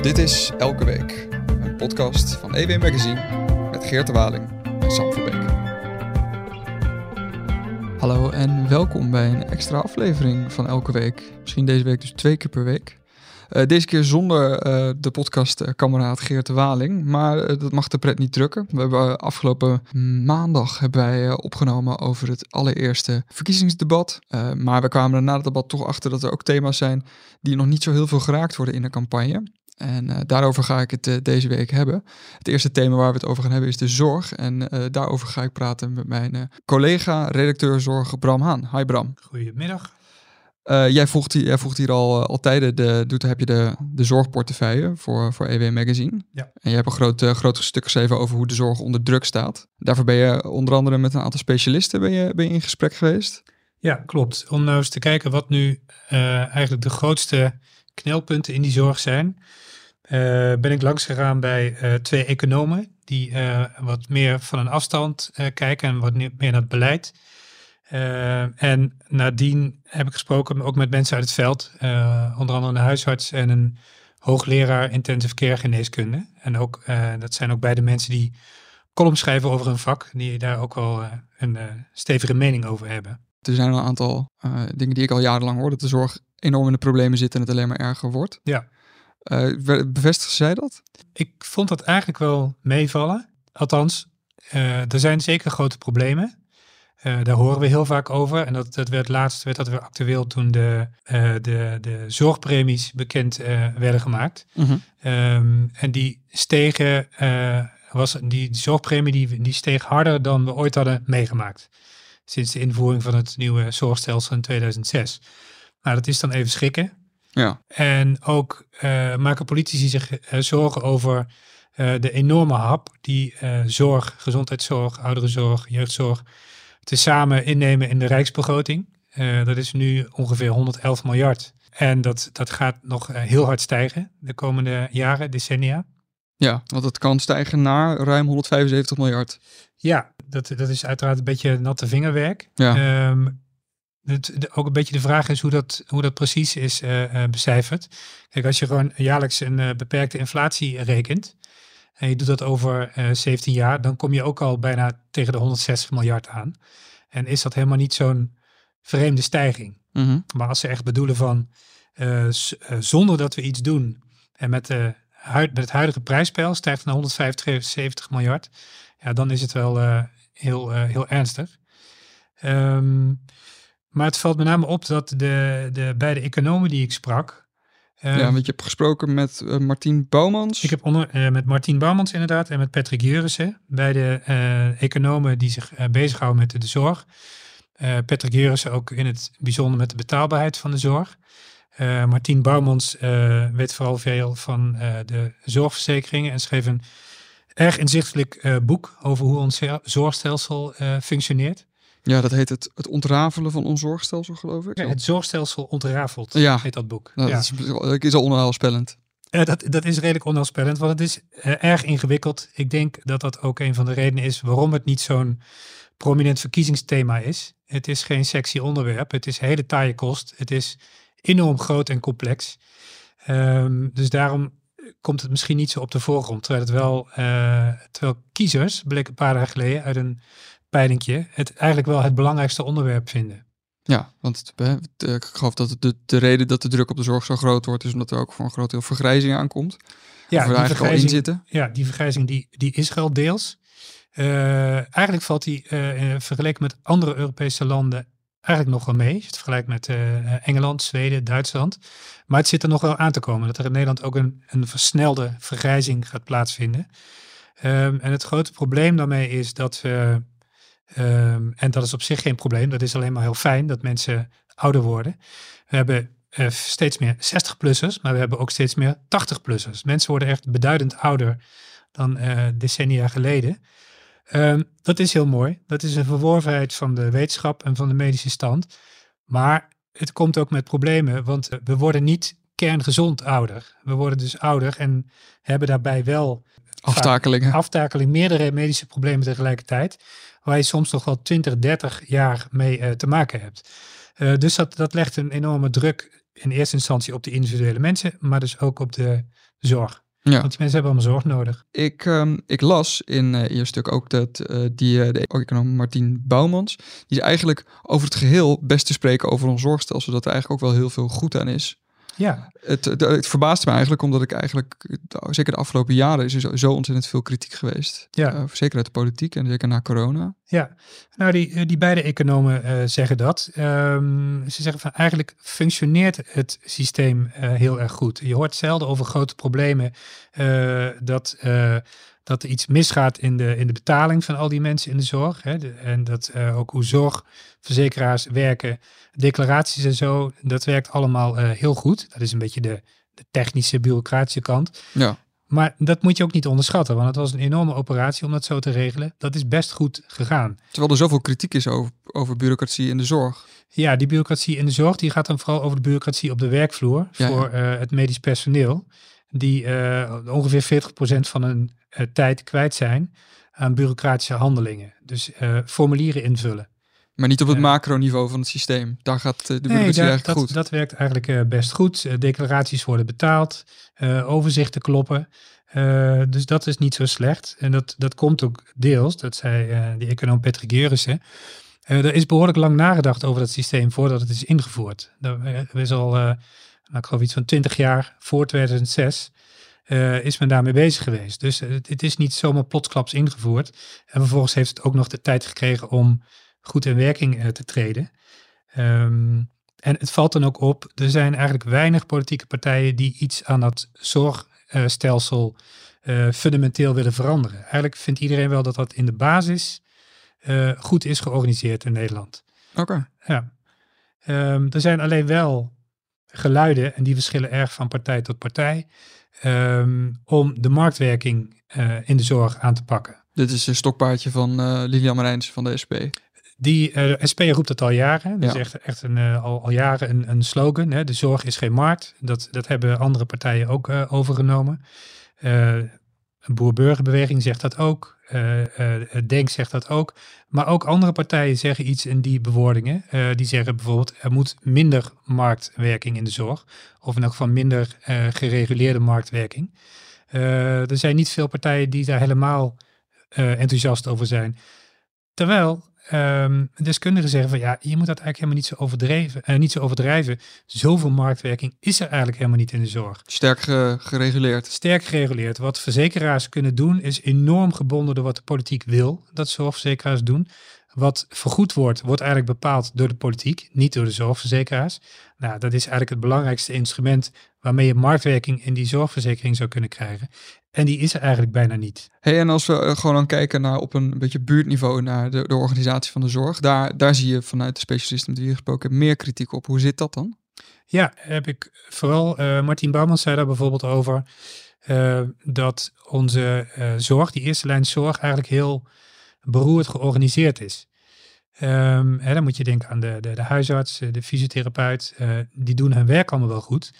Dit is Elke Week, een podcast van EW Magazine met Geert de Waling en Sam Verbeek. Hallo en welkom bij een extra aflevering van Elke Week. Misschien deze week dus twee keer per week. Uh, deze keer zonder uh, de podcastkameraad Geert de Waling, maar uh, dat mag de pret niet drukken. We hebben afgelopen maandag hebben wij opgenomen over het allereerste verkiezingsdebat. maar we kwamen er na het debat toch achter dat er ook thema's zijn die nog niet zo heel veel geraakt worden in de campagne. En uh, daarover ga ik het uh, deze week hebben. Het eerste thema waar we het over gaan hebben is de zorg. En uh, daarover ga ik praten met mijn collega, redacteur zorg Bram Haan. Hi Bram. Goedemiddag. jij, volgt hier, jij volgt hier al, al tijden, de, doet, heb je de, de zorgportefeuille voor, voor EW Magazine. Ja. En je hebt een groot, groot stuk geschreven over hoe de zorg onder druk staat. Daarvoor ben je onder andere met een aantal specialisten ben je, ben je in gesprek geweest. Ja, klopt. Om nou eens te kijken wat nu eigenlijk de grootste knelpunten in die zorg zijn. Uh, ben ik langs gegaan bij uh, twee economen die uh, wat meer van een afstand kijken en wat meer naar het beleid. en nadien heb ik gesproken ook met mensen uit het veld, onder andere een huisarts en een hoogleraar intensive care geneeskunde. En ook, dat zijn ook beide mensen die column schrijven over hun vak, die daar ook wel een stevige mening over hebben. Er zijn een aantal dingen die ik al jarenlang hoor, dat de zorg enorm in de problemen zit en het alleen maar erger wordt. Ja. Uh, bevestigen zij dat? Ik vond dat eigenlijk wel meevallen. Althans, uh, er zijn zeker grote problemen. Uh, daar horen we heel vaak over. En dat, dat werd laatst werd dat weer actueel toen de, de, de zorgpremies bekend werden gemaakt. Mm -hmm. um, en die stegen, was, die, die zorgpremie die, die steeg harder dan we ooit hadden meegemaakt. Sinds de invoering van het nieuwe zorgstelsel in 2006. Nou, dat is dan even schrikken. Ja. En ook uh, maken politici zich uh, zorgen over uh, de enorme hap die zorg, gezondheidszorg, ouderenzorg, jeugdzorg tezamen innemen in de rijksbegroting. dat is nu ongeveer 111 miljard. En dat, dat gaat nog heel hard stijgen de komende jaren, decennia. Ja, want het kan stijgen naar ruim 175 miljard. Ja, dat, dat is uiteraard een beetje natte vingerwerk. Ja. Um, het, de, ook een beetje de vraag is hoe dat, hoe dat precies is uh, uh, becijferd. Kijk, als je gewoon jaarlijks een uh, beperkte inflatie rekent en je doet dat over 17 jaar, dan kom je ook al bijna tegen de 160 miljard aan. En is dat helemaal niet zo'n vreemde stijging. Mm -hmm. Maar als ze echt bedoelen van zonder dat we iets doen en met, de, met het huidige prijspeil stijgt het naar 175 miljard, ja, dan is het wel heel, heel ernstig. Um, maar het valt met name op dat de, de beide economen die ik sprak. Uh, ja, want je hebt gesproken met uh, Martien Bouwmans. Ik heb onder, uh, met Martien Bouwmans inderdaad en met Patrick Jurissen. Beide economen die zich bezighouden met de, de zorg. Patrick Jurissen ook in het bijzonder met de betaalbaarheid van de zorg. Martien Bouwmans weet vooral veel van de zorgverzekeringen en schreef een erg inzichtelijk boek over hoe ons zorgstelsel functioneert. Ja, dat heet het, het ontrafelen van ons zorgstelsel, geloof ik. Ja, het zorgstelsel ontrafeld, ja. heet dat boek. Nou, ja. dat, is, is al onheilspellend. Uh, dat, dat is redelijk onheilspellend, want het is uh, erg ingewikkeld. Ik denk dat dat ook een van de redenen is waarom het niet zo'n prominent verkiezingsthema is. Het is geen sexy onderwerp, het is hele taaie kost. Het is enorm groot en complex. Um, dus daarom komt het misschien niet zo op de voorgrond. Terwijl het wel, uh, terwijl kiezers, bleek een paar dagen geleden uit een peilingje, het eigenlijk wel het belangrijkste onderwerp vinden. Ja, want het, ik geloof dat de, de reden dat de druk op de zorg zo groot wordt, is omdat er ook voor een groot deel vergrijzing aankomt. Ja, die eigenlijk al. Ja, die vergrijzing die, die is er al deels. Uh, eigenlijk valt die uh, vergeleken met andere Europese landen eigenlijk nog wel mee. Als je het vergelijkt met uh, Engeland, Zweden, Duitsland. Maar het zit er nog wel aan te komen dat er in Nederland ook een, een versnelde vergrijzing gaat plaatsvinden. Um, en het grote probleem daarmee is dat we Um, en dat is op zich geen probleem. Dat is alleen maar heel fijn dat mensen ouder worden. We hebben uh, steeds meer 60-plussers, maar we hebben ook steeds meer 80-plussers. Mensen worden echt beduidend ouder dan uh, decennia geleden. Um, dat is heel mooi. Dat is een verworvenheid van de wetenschap en van de medische stand. Maar het komt ook met problemen, want we worden niet kerngezond ouder. We worden dus ouder en hebben daarbij wel aftakelingen. Aftakeling, meerdere medische problemen tegelijkertijd waar je soms nog wel 20, 30 jaar mee uh, te maken hebt. Uh, dus dat, dat legt een enorme druk in eerste instantie op de individuele mensen, maar dus ook op de zorg. Ja. Want die mensen hebben allemaal zorg nodig. Ik, ehm, ik las in eh je stuk ook dat eh, die, eh, de econoom Martien Bouwmans, die is eigenlijk over het geheel best te spreken over ons zorgstelsel, dat er eigenlijk ook wel heel veel goed aan is. Ja, Het, het, het verbaast me eigenlijk, omdat ik eigenlijk, zeker de afgelopen jaren, is er zo, zo ontzettend veel kritiek geweest. Ja. Eh, zeker uit de politiek en zeker na corona. Ja. Nou, die, eh, die beide economen eh, zeggen dat. Ehm, ze zeggen van eigenlijk functioneert het systeem eh, heel erg goed. Je hoort zelden over grote problemen dat, dat er iets misgaat in de, in de betaling van al die mensen in de zorg. Hè. En dat ook hoe zorgverzekeraars werken, declaraties en zo, dat werkt allemaal heel goed. Dat is een beetje de, de technische, bureaucratische kant. Ja, Maar dat moet je ook niet onderschatten, want het was een enorme operatie om dat zo te regelen. Dat is best goed gegaan. terwijl er zoveel kritiek is over, over bureaucratie in de zorg. Ja, die bureaucratie in de zorg, die gaat dan vooral over de bureaucratie op de werkvloer Ja, voor eh, het medisch personeel. Die eh, ongeveer 40% van hun eh, tijd kwijt zijn aan bureaucratische handelingen. Dus formulieren invullen. Maar niet op het macroniveau van het systeem. Daar gaat eh, de bureaucratie dat, eigenlijk dat, goed. dat werkt eigenlijk eh, best goed. Eh, declaraties worden betaald, overzichten kloppen. Dus dat is niet zo slecht. En dat, dat komt ook deels, dat zei eh die econoom Patrick Geurissen. Eh, er is behoorlijk lang nagedacht over dat systeem voordat het is ingevoerd. Dat is al, nou, ik geloof iets van 20 jaar voor 2006, eh, is men daarmee bezig geweest. Dus het, het is niet zomaar plotsklaps ingevoerd. En vervolgens heeft het ook nog de tijd gekregen om goed in werking eh, te treden. Ehm, en het valt dan ook op, er zijn eigenlijk weinig politieke partijen die iets aan dat zorgstelsel eh, fundamenteel willen veranderen. Eigenlijk vindt iedereen wel dat dat in de basis eh, goed is georganiseerd in Nederland. Oké. Ja. Ehm, er zijn alleen wel geluiden, en die verschillen erg van partij tot partij, ehm, om de marktwerking in de zorg aan te pakken. Dit is een stokpaardje van Lilian Marijns van de SP. Die eh, SP roept dat al jaren. Dat Ja. is echt, echt een, eh, al, al jaren een, een slogan. Hè? De zorg is geen markt. Dat, dat hebben andere partijen ook eh, overgenomen. Een boer-burgerbeweging zegt dat ook. Denk zegt dat ook. Maar ook andere partijen zeggen iets in die bewoordingen. Die zeggen bijvoorbeeld, er moet minder marktwerking in de zorg. Of in elk geval minder gereguleerde marktwerking. Er zijn niet veel partijen die daar helemaal enthousiast over zijn. Terwijl ehm, deskundigen zeggen van ja, je moet dat eigenlijk helemaal niet zo overdreven, eh, niet zo overdrijven. Zoveel marktwerking is er eigenlijk helemaal niet in de zorg. Sterk ge- gereguleerd. Sterk gereguleerd. Wat verzekeraars kunnen doen is enorm gebonden door wat de politiek wil dat zorgverzekeraars doen. Wat vergoed wordt, wordt eigenlijk bepaald door de politiek, niet door de zorgverzekeraars. Nou, dat is eigenlijk het belangrijkste instrument waarmee je marktwerking in die zorgverzekering zou kunnen krijgen. En die is er eigenlijk bijna niet. Hey, en als we eh, gewoon dan kijken naar op een beetje buurtniveau naar de, de organisatie van de zorg, daar, daar zie je vanuit de specialisten met wie je gesproken hebt meer kritiek op. Hoe zit dat dan? Ja, heb ik vooral. eh Martien Bouwman zei daar bijvoorbeeld over eh, dat onze zorg, die eerste lijn zorg, eigenlijk heel beroerd georganiseerd is. Ehm, hè, dan moet je denken aan de, de, de huisarts, eh, de fysiotherapeut. eh, die doen hun werk allemaal wel goed.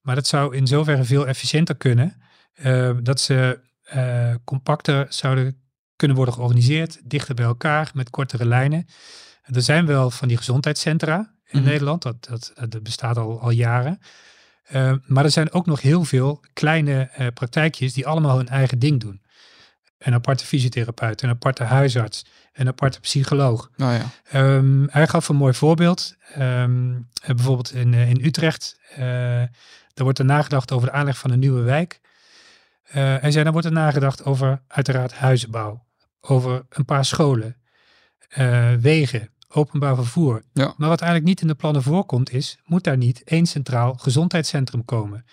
Maar dat zou in zoverre veel efficiënter kunnen. eh, dat ze compacter zouden kunnen worden georganiseerd, dichter bij elkaar, met kortere lijnen. Er zijn wel van die gezondheidscentra in Mhm. Nederland. Dat, dat, dat bestaat al, al jaren. Uh, maar er zijn ook nog heel veel kleine praktijkjes die allemaal hun eigen ding doen. Een aparte fysiotherapeut, een aparte huisarts, een aparte psycholoog. Nou ja. Um, hij gaf een mooi voorbeeld. Um, bijvoorbeeld in, uh, in Utrecht. Uh, daar wordt er nagedacht over de aanleg van een nieuwe wijk. Uh, hij zei, dan wordt er nagedacht over uiteraard huizenbouw. Over een paar scholen, uh, wegen, openbaar vervoer. Ja. Maar wat eigenlijk niet in de plannen voorkomt is, moet daar niet één centraal gezondheidscentrum komen.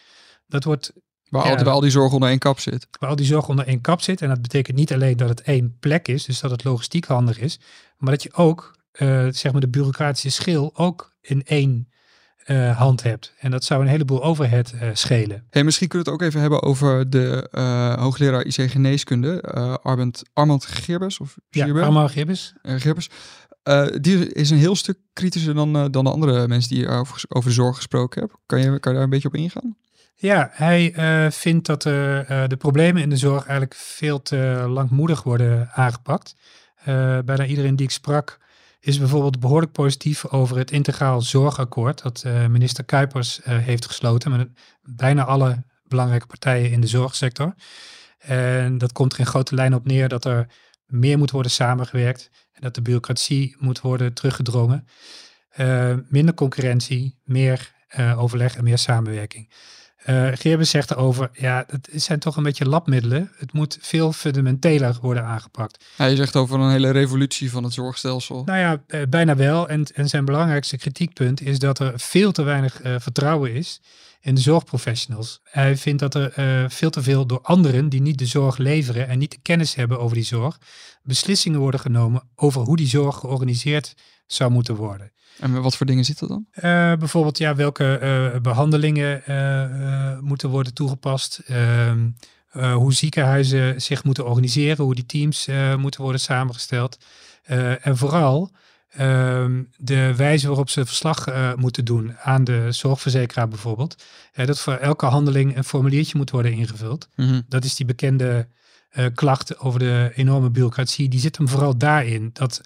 Dat wordt... Waar, ja, al, waar al die zorg onder één kap zit. Waar al die zorg onder één kap zit. En dat betekent niet alleen dat het één plek is, dus dat het logistiek handig is. Maar dat je ook, uh, zeg maar de bureaucratische schil, ook in één uh, hand hebt. En dat zou een heleboel overhead uh, schelen. Hey, misschien kunnen we het ook even hebben over de hoogleraar IC Geneeskunde, Armand, Armand. Of ja, Armand. Uh, die is een heel stuk kritischer dan, uh, dan de andere mensen die over, over de zorg gesproken hebben. Kan je, kan je daar een beetje op ingaan? Ja, hij uh, vindt dat de problemen in de zorg eigenlijk veel te langmoedig worden aangepakt. bijna iedereen die ik sprak, is bijvoorbeeld behoorlijk positief over het integraal zorgakkoord dat minister Kuipers heeft gesloten met bijna alle belangrijke partijen in de zorgsector. En dat komt er in grote lijnen op neer dat er meer moet worden samengewerkt en dat de bureaucratie moet worden teruggedrongen. Minder concurrentie, meer overleg en meer samenwerking. Uh, Geerbe zegt erover, ja, het zijn toch een beetje labmiddelen. Het moet veel fundamenteler worden aangepakt. Ja, je zegt over een hele revolutie van het zorgstelsel. Nou ja, uh, bijna wel. En, en zijn belangrijkste kritiekpunt is dat er veel te weinig uh, vertrouwen is in de zorgprofessionals. Hij vindt dat er veel te veel door anderen die niet de zorg leveren en niet de kennis hebben over die zorg, beslissingen worden genomen over hoe die zorg georganiseerd zou moeten worden. En wat voor dingen zitten dan? Uh, bijvoorbeeld, ja, welke uh, behandelingen moeten worden toegepast? Ehm, hoe ziekenhuizen zich moeten organiseren, hoe die teams moeten worden samengesteld. en vooral de wijze waarop ze verslag moeten doen aan de zorgverzekeraar bijvoorbeeld. dat voor elke handeling een formuliertje moet worden ingevuld. Mm -hmm. Dat is die bekende klacht over de enorme bureaucratie. Die zit hem vooral daarin. Dat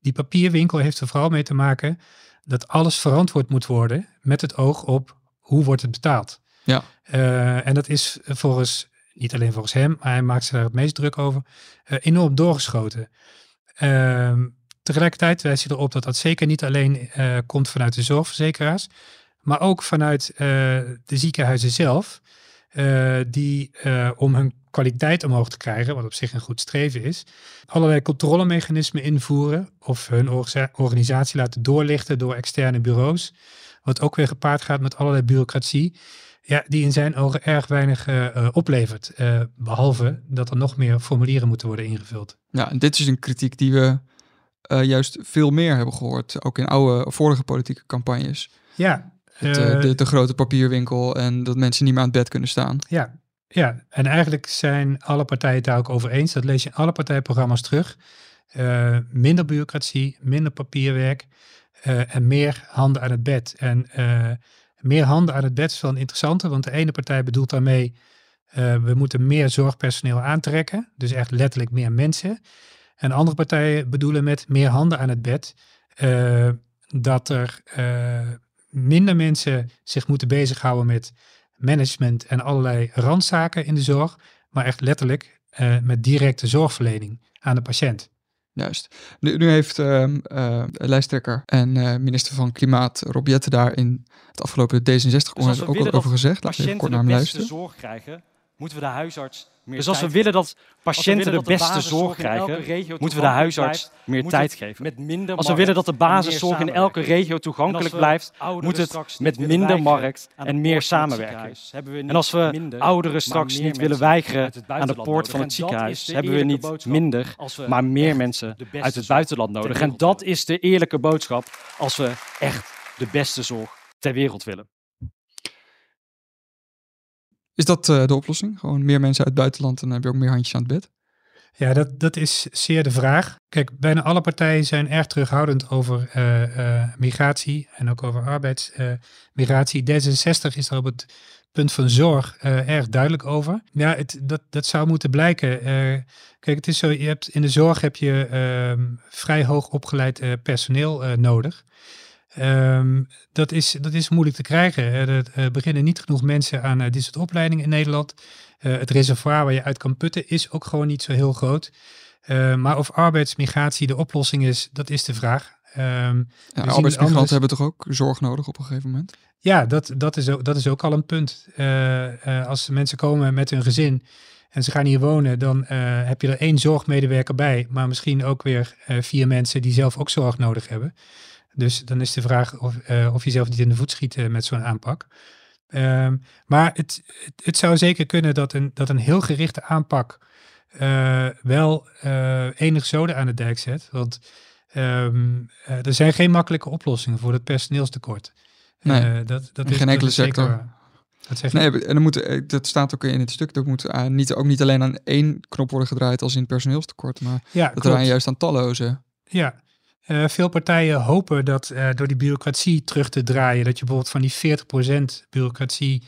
die papierwinkel heeft er vooral mee te maken dat alles verantwoord moet worden met het oog op hoe wordt het betaald. Ja. Uh, en dat is volgens, niet alleen volgens hem, maar hij maakt zich daar het meest druk over, uh, enorm doorgeschoten. Uh, tegelijkertijd wijst hij erop dat dat zeker niet alleen uh, komt vanuit de zorgverzekeraars, maar ook vanuit de ziekenhuizen zelf, die om hun kwaliteit omhoog te krijgen, wat op zich een goed streven is, allerlei controlemechanismen invoeren of hun organisatie laten doorlichten door externe bureaus, wat ook weer gepaard gaat met allerlei bureaucratie, ja, die in zijn ogen erg weinig oplevert, behalve dat er nog meer formulieren moeten worden ingevuld. Ja, en dit is een kritiek die we juist veel meer hebben gehoord, ook in oude vorige politieke campagnes. Ja, de, de, de, grote papierwinkel en dat mensen niet meer aan het bed kunnen staan. Ja, ja, en eigenlijk zijn alle partijen het daar ook over eens. Dat lees je in alle partijprogramma's terug. Uh, minder bureaucratie, minder papierwerk en meer handen aan het bed. En meer handen aan het bed is wel een interessante, want de ene partij bedoelt daarmee, we moeten meer zorgpersoneel aantrekken, dus echt letterlijk meer mensen. En andere partijen bedoelen met meer handen aan het bed, dat er minder mensen zich moeten bezighouden met management en allerlei randzaken in de zorg, maar echt letterlijk uh, met directe zorgverlening aan de patiënt. Juist. Nu, nu heeft uh, uh, lijsttrekker en uh, minister van Klimaat Rob Jette daar in het afgelopen D66 dus ook over gezegd. Laten we kort naar hem luisteren. zorg krijgen, moeten we de huisarts dus als we willen dat patiënten de beste zorg krijgen, moeten we de huisarts meer tijd geven. Als we willen dat de basiszorg in elke regio toegankelijk blijft, moet het met minder markt en meer samenwerking. En als we ouderen straks niet willen weigeren aan de poort van het ziekenhuis, hebben we niet minder, maar meer mensen uit het buitenland nodig. En dat is de eerlijke boodschap als we echt de beste zorg ter wereld willen. Is dat uh, de oplossing? Gewoon meer mensen uit het buitenland en dan heb je ook meer handjes aan het bed? Ja, dat, dat is zeer de vraag. Kijk, bijna alle partijen zijn erg terughoudend over uh, uh, migratie en ook over arbeidsmigratie. D66 is daar op het punt van zorg erg duidelijk over. Ja, het, dat, dat zou moeten blijken. kijk, het is zo, je hebt, in de zorg heb je ehm, vrij hoog opgeleid personeel nodig. Um, dat, is, dat is moeilijk te krijgen. Er beginnen niet genoeg mensen aan uh, dit soort opleidingen in Nederland. Uh, het reservoir waar je uit kan putten is ook gewoon niet zo heel groot. maar of arbeidsmigratie de oplossing is, dat is de vraag. Um, ja, arbeidsmigranten hebben toch ook zorg nodig op een gegeven moment? Ja, dat, dat, is, ook, dat is ook al een punt. als mensen komen met hun gezin en ze gaan hier wonen, dan heb je er één zorgmedewerker bij, maar misschien ook weer vier mensen die zelf ook zorg nodig hebben. Dus dan is de vraag of, uh, of je zelf niet in de voet schiet uh, met zo'n aanpak. Um, maar het, het, het, zou zeker kunnen dat een, dat een heel gerichte aanpak uh, wel enig zoden aan de dijk zet. Want um, er zijn geen makkelijke oplossingen voor het personeelstekort. Nee, dat, dat is, geen enkele sector. nee, en dan moet, dat staat ook in het stuk. Dat moet niet, ook niet alleen aan één knop worden gedraaid als in het personeelstekort, maar ja, dat er juist aan talloze. Ja, uh, veel partijen hopen dat uh, door die bureaucratie terug te draaien, dat je bijvoorbeeld van die 40% bureaucratie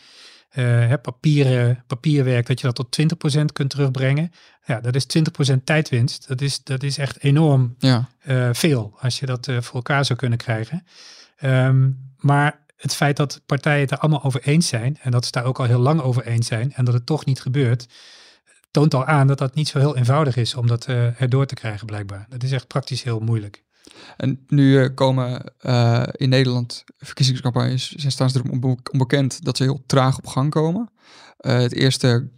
uh, papieren, papierwerk, dat je dat tot 20% kunt terugbrengen. Ja, dat is 20% tijdwinst. Dat is, dat is echt enorm ja. veel als je dat voor elkaar zou kunnen krijgen. Um, maar het feit dat partijen het er allemaal over eens zijn, en dat ze daar ook al heel lang over eens zijn, en dat het toch niet gebeurt, toont al aan dat dat niet zo heel eenvoudig is om dat erdoor te krijgen, blijkbaar. Dat is echt praktisch heel moeilijk. En nu uh, komen uh, in Nederland verkiezingscampagnes, zijn staan ze erom onbekend dat ze heel traag op gang komen. het eerste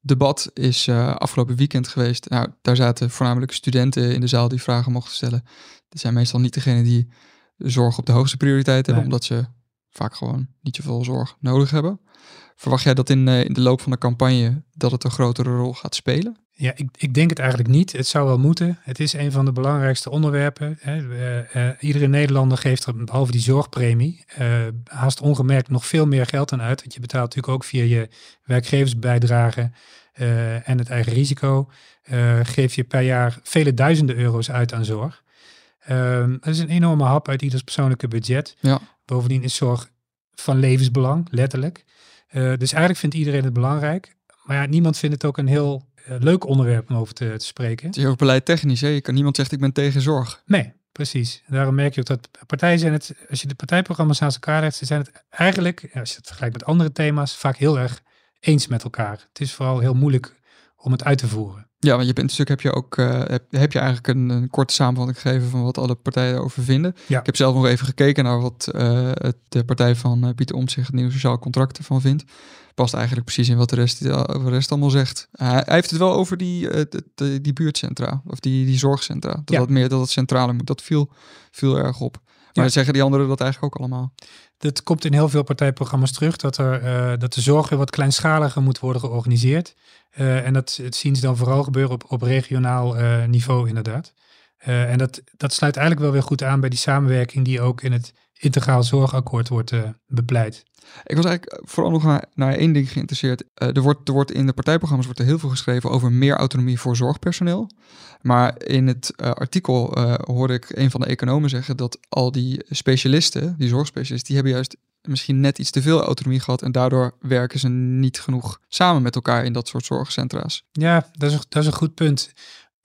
debat is afgelopen weekend geweest. Nou, daar zaten voornamelijk studenten in de zaal die vragen mochten stellen. Die zijn meestal niet degene die zorg op de hoogste prioriteit hebben, omdat ze vaak gewoon niet zoveel zorg nodig hebben. Verwacht jij dat in, uh, in de loop van de campagne dat het een grotere rol gaat spelen? Ja, ik, ik denk het eigenlijk niet. Het zou wel moeten. Het is een van de belangrijkste onderwerpen. Hè. Uh, uh, iedere Nederlander geeft er, behalve die zorgpremie, haast ongemerkt nog veel meer geld aan uit. Want je betaalt natuurlijk ook via je werkgeversbijdrage en het eigen risico. geef je per jaar vele duizenden euro's uit aan zorg. Um, dat is een enorme hap uit ieders persoonlijke budget. Ja. Bovendien is zorg van levensbelang, letterlijk. Uh, dus eigenlijk vindt iedereen het belangrijk. Maar ja, niemand vindt het ook een heel uh, leuk onderwerp om over te, te spreken. Het is ook beleid technisch. Hè? Je kan, niemand zegt ik ben tegen zorg. Nee, precies. Daarom merk je ook dat partijen zijn het, als je de partijprogramma's naast elkaar legt, ze zijn het eigenlijk, als je het vergelijkt met andere thema's, vaak heel erg eens met elkaar. Het is vooral heel moeilijk om het uit te voeren. Ja, want je bent stuk heb je ook uh, heb, heb, je eigenlijk een, een, korte samenvatting gegeven van wat alle partijen erover vinden. Ja. Ik heb zelf nog even gekeken naar wat uh, de partij van uh, Pieter Omtzigt het nieuwe sociaal contract ervan vindt. Past eigenlijk precies in wat de rest, de rest allemaal zegt. hij heeft het wel over die, de, die buurtcentra of die, die zorgcentra. Dat, ja. dat meer dat het centrale moet. Dat viel, viel erg op. Maar ja. zeggen die anderen dat eigenlijk ook allemaal? Dat komt in heel veel partijprogramma's terug, dat, er, uh, dat de zorg wat kleinschaliger moet worden georganiseerd. Uh, en dat het zien ze dan vooral gebeuren op, op regionaal uh, niveau inderdaad. en dat, dat sluit eigenlijk wel weer goed aan bij die samenwerking die ook in het integraal zorgakkoord wordt bepleit. Ik was eigenlijk vooral nog naar, naar één ding geïnteresseerd. Uh, er, wordt, er wordt in de partijprogramma's wordt er heel veel geschreven over meer autonomie voor zorgpersoneel. Maar in het uh, artikel hoorde ik een van de economen zeggen dat al die specialisten, die zorgspecialisten, die hebben juist misschien net iets te veel autonomie gehad en daardoor werken ze niet genoeg samen met elkaar in dat soort zorgcentra's. Ja, dat is, dat is een goed punt.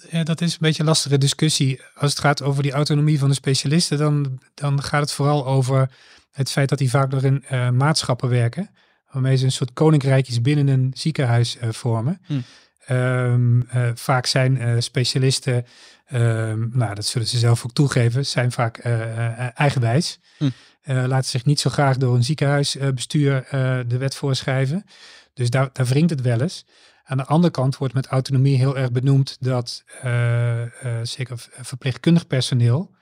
Ja, dat is een beetje een lastige discussie. Als het gaat over die autonomie van de specialisten, dan, dan gaat het vooral over het feit dat die vaak nog in uh, maatschappen werken, waarmee ze een soort koninkrijkjes binnen een ziekenhuis uh, vormen. Hm. Um, uh, vaak zijn specialisten, um, nou dat zullen ze zelf ook toegeven, zijn vaak eigenwijs. Hm. laten zich niet zo graag door een ziekenhuisbestuur de wet voorschrijven. Dus daar, daar wringt het wel eens. Aan de andere kant wordt met autonomie heel erg benoemd dat zeker verpleegkundig personeel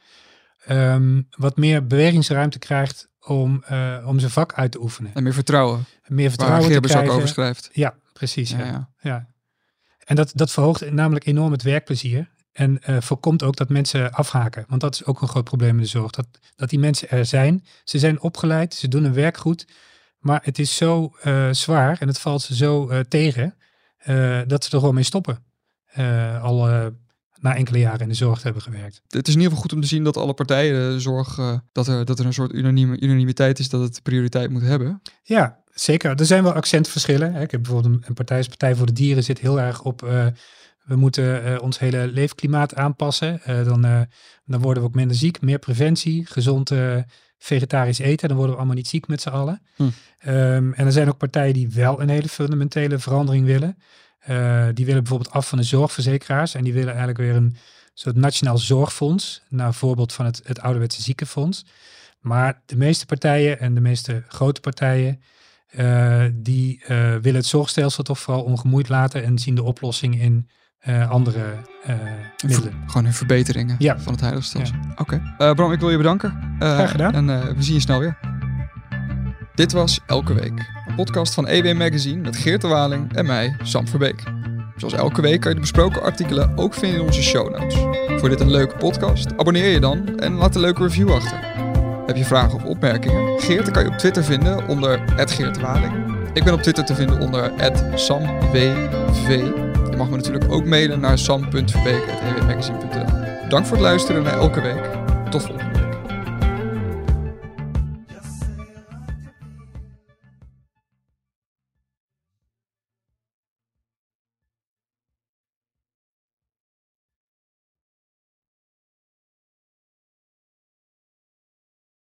um, wat meer bewegingsruimte krijgt om, uh, om zijn vak uit te oefenen. En meer vertrouwen. Meer vertrouwen Waar te krijgen. ook over schrijft. Ja, precies. Ja, ja. ja. En dat, dat verhoogt namelijk enorm het werkplezier. En uh, voorkomt ook dat mensen afhaken. Want dat is ook een groot probleem in de zorg. Dat, dat die mensen er zijn. Ze zijn opgeleid, ze doen hun werk goed. Maar het is zo uh, zwaar en het valt ze zo uh, tegen. Dat ze er gewoon mee stoppen. al na enkele jaren in de zorg te hebben gewerkt. Het is in ieder geval goed om te zien dat alle partijen zorg, dat, er, dat er een soort unanimiteit is dat het prioriteit moet hebben. Ja, zeker. Er zijn wel accentverschillen. Ik heb bijvoorbeeld een, partij als Partij voor de Dieren zit heel erg op... We moeten uh, ons hele leefklimaat aanpassen. dan, dan worden we ook minder ziek. Meer preventie, gezond vegetarisch eten. Dan worden we allemaal niet ziek met z'n allen. Hm. Um, en er zijn ook partijen die wel een hele fundamentele verandering willen. Uh, die willen bijvoorbeeld af van de zorgverzekeraars en die willen eigenlijk weer een soort nationaal zorgfonds, naar voorbeeld van het, het ouderwetse ziekenfonds. Maar de meeste partijen en de meeste grote partijen, uh, die uh, willen het zorgstelsel toch vooral ongemoeid laten en zien de oplossing in andere middelen. Gewoon in verbeteringen ja. van het huidige stelsel. Ja. Oké. Okay. Bram, ik wil je bedanken. Graag gedaan. En we zien je snel weer. Dit was Elke Week, een podcast van EW Magazine met Geert de Waling en mij, Sam Verbeek. Zoals elke week kan je de besproken artikelen ook vinden in onze show notes. Voor dit een leuke podcast, abonneer je dan en laat een leuke review achter. Heb je vragen of opmerkingen? Geert kan je op Twitter vinden onder Geert Waling. Ik ben op Twitter te vinden onder SamWV. Je mag me natuurlijk ook mailen naar sam.verbeek.ewmagazine.nl Dank voor het luisteren naar elke week. Tot volgende